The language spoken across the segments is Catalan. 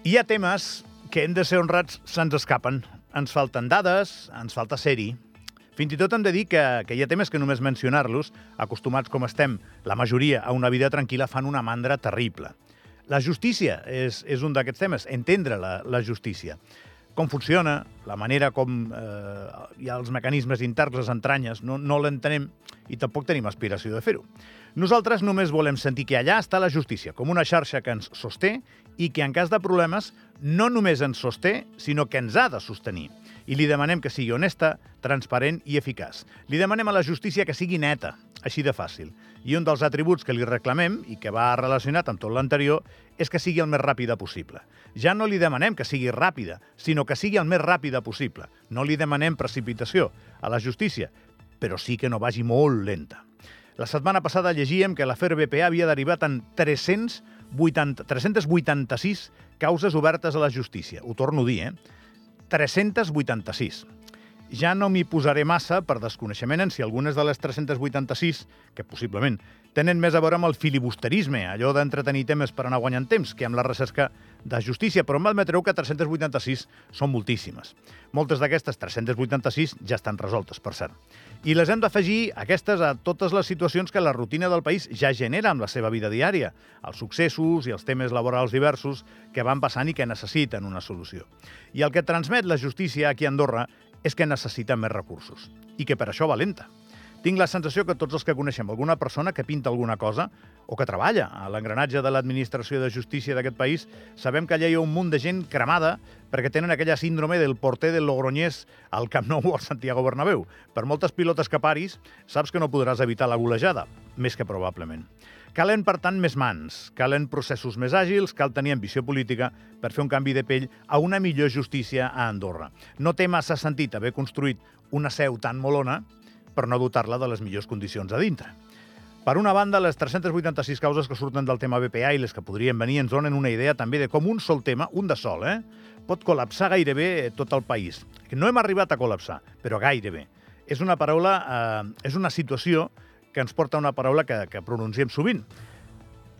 Hi ha temes que hem de ser honrats se'ns escapen. Ens falten dades, ens falta ser-hi. Fins i tot hem de dir que, que hi ha temes que només mencionar-los, acostumats com estem, la majoria, a una vida tranquil·la, fan una mandra terrible. La justícia és, és un d'aquests temes, entendre la, la justícia. Com funciona, la manera com eh, hi ha els mecanismes interns, les entranyes, no, no l'entenem i tampoc tenim aspiració de fer-ho. Nosaltres només volem sentir que allà està la justícia, com una xarxa que ens sosté i que en cas de problemes no només ens sosté, sinó que ens ha de sostenir. I li demanem que sigui honesta, transparent i eficaç. Li demanem a la justícia que sigui neta, així de fàcil. I un dels atributs que li reclamem, i que va relacionat amb tot l'anterior, és que sigui el més ràpida possible. Ja no li demanem que sigui ràpida, sinó que sigui el més ràpida possible. No li demanem precipitació a la justícia, però sí que no vagi molt lenta. La setmana passada llegíem que l'afer BPA havia derivat en 380, 386 causes obertes a la justícia. Ho torno a dir, eh? 386. Ja no m'hi posaré massa per desconeixement en si algunes de les 386, que possiblement tenen més a veure amb el filibusterisme, allò d'entretenir temes per anar guanyant temps, que amb la recerca de justícia, però m'admetreu que 386 són moltíssimes. Moltes d'aquestes 386 ja estan resoltes, per cert. I les hem d'afegir, aquestes, a totes les situacions que la rutina del país ja genera amb la seva vida diària, els successos i els temes laborals diversos que van passant i que necessiten una solució. I el que transmet la justícia aquí a Andorra és que necessita més recursos i que per això va lenta. Tinc la sensació que tots els que coneixem alguna persona que pinta alguna cosa o que treballa a l'engranatge de l'administració de justícia d'aquest país, sabem que allà hi ha un munt de gent cremada perquè tenen aquella síndrome del porter del Logroñés al Camp Nou o al Santiago Bernabéu. Per moltes pilotes que paris, saps que no podràs evitar la golejada, més que probablement. Calen, per tant, més mans, calen processos més àgils, cal tenir ambició política per fer un canvi de pell a una millor justícia a Andorra. No té massa sentit haver construït una seu tan molona per no dotar-la de les millors condicions a dintre. Per una banda, les 386 causes que surten del tema BPA i les que podrien venir ens donen una idea també de com un sol tema, un de sol, eh, pot col·lapsar gairebé tot el país. No hem arribat a col·lapsar, però gairebé. És una paraula, eh, és una situació que ens porta a una paraula que, que pronunciem sovint,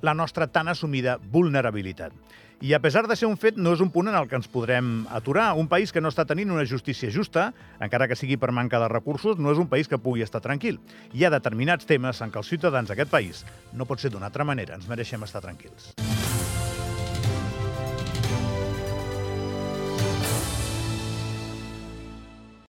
la nostra tan assumida vulnerabilitat. I a pesar de ser un fet, no és un punt en el que ens podrem aturar. Un país que no està tenint una justícia justa, encara que sigui per manca de recursos, no és un país que pugui estar tranquil. Hi ha determinats temes en què els ciutadans d'aquest país no pot ser d'una altra manera. Ens mereixem estar tranquils.